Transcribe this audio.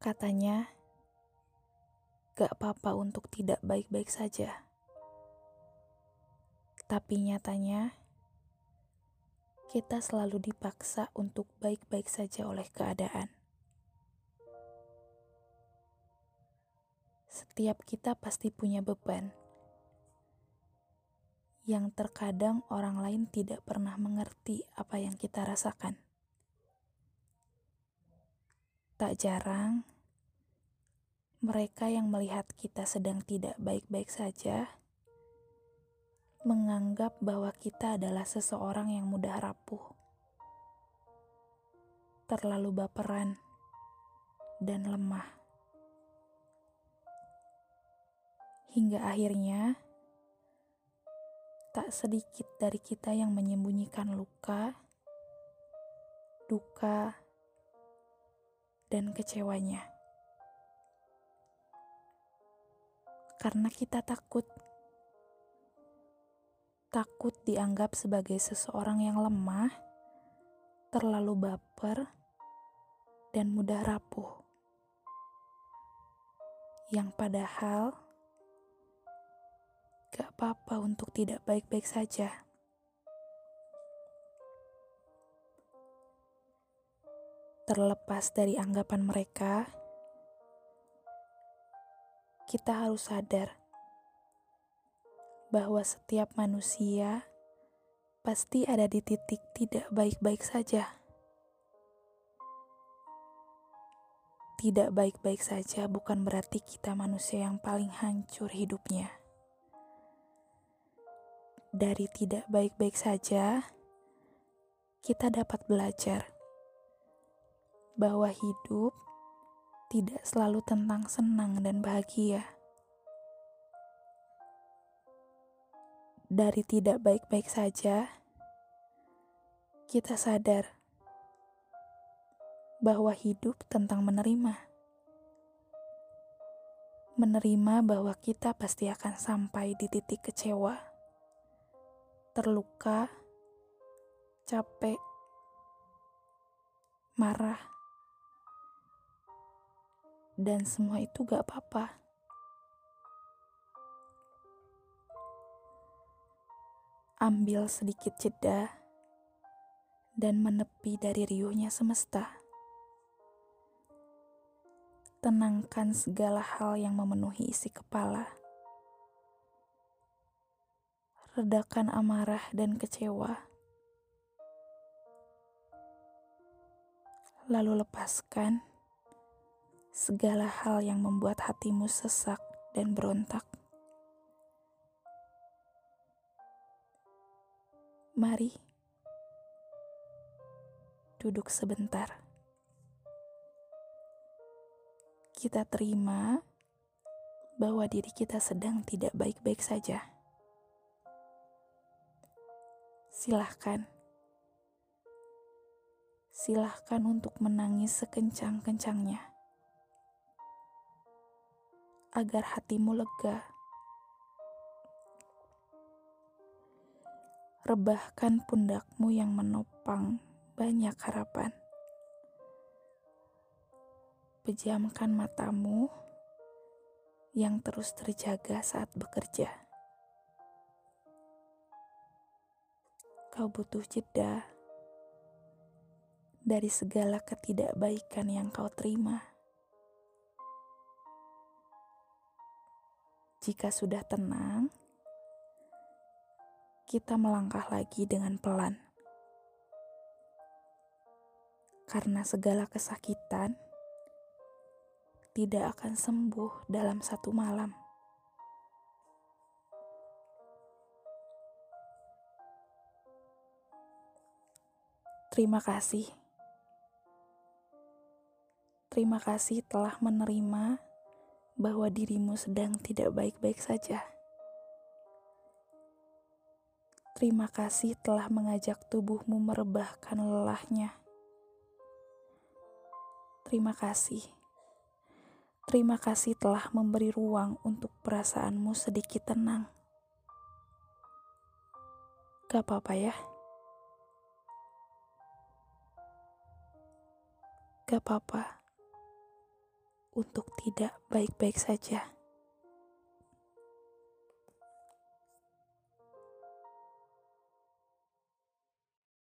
Katanya, gak apa-apa untuk tidak baik-baik saja. Tapi nyatanya, kita selalu dipaksa untuk baik-baik saja oleh keadaan. Setiap kita pasti punya beban yang terkadang orang lain tidak pernah mengerti apa yang kita rasakan. Tak jarang, mereka yang melihat kita sedang tidak baik-baik saja menganggap bahwa kita adalah seseorang yang mudah rapuh, terlalu baperan, dan lemah. Hingga akhirnya, tak sedikit dari kita yang menyembunyikan luka, duka, dan kecewanya. Karena kita takut. Takut dianggap sebagai seseorang yang lemah, terlalu baper, dan mudah rapuh. Yang padahal gak apa-apa untuk tidak baik-baik saja. Terlepas dari anggapan mereka, kita harus sadar bahwa setiap manusia pasti ada di titik tidak baik-baik saja. Tidak baik-baik saja bukan berarti kita manusia yang paling hancur hidupnya. Dari tidak baik-baik saja, kita dapat belajar bahwa hidup tidak selalu tentang senang dan bahagia. Dari tidak baik-baik saja, kita sadar bahwa hidup tentang menerima. Menerima bahwa kita pasti akan sampai di titik kecewa, terluka, capek, marah, dan semua itu gak apa-apa. Ambil sedikit jeda dan menepi dari riuhnya semesta. Tenangkan segala hal yang memenuhi isi kepala. Redakan amarah dan kecewa. Lalu lepaskan segala hal yang membuat hatimu sesak dan berontak. Mari duduk sebentar. Kita terima bahwa diri kita sedang tidak baik-baik saja. Silahkan, silahkan untuk menangis sekencang-kencangnya agar hatimu lega. Rebahkan pundakmu yang menopang banyak harapan. Pejamkan matamu yang terus terjaga saat bekerja. Kau butuh jeda dari segala ketidakbaikan yang kau terima. Jika sudah tenang, kita melangkah lagi dengan pelan. Karena segala kesakitan tidak akan sembuh dalam satu malam. Terima kasih. Terima kasih telah menerima bahwa dirimu sedang tidak baik-baik saja. Terima kasih telah mengajak tubuhmu merebahkan lelahnya. Terima kasih. Terima kasih telah memberi ruang untuk perasaanmu sedikit tenang. Gak apa-apa ya. Gak apa-apa untuk tidak baik-baik saja.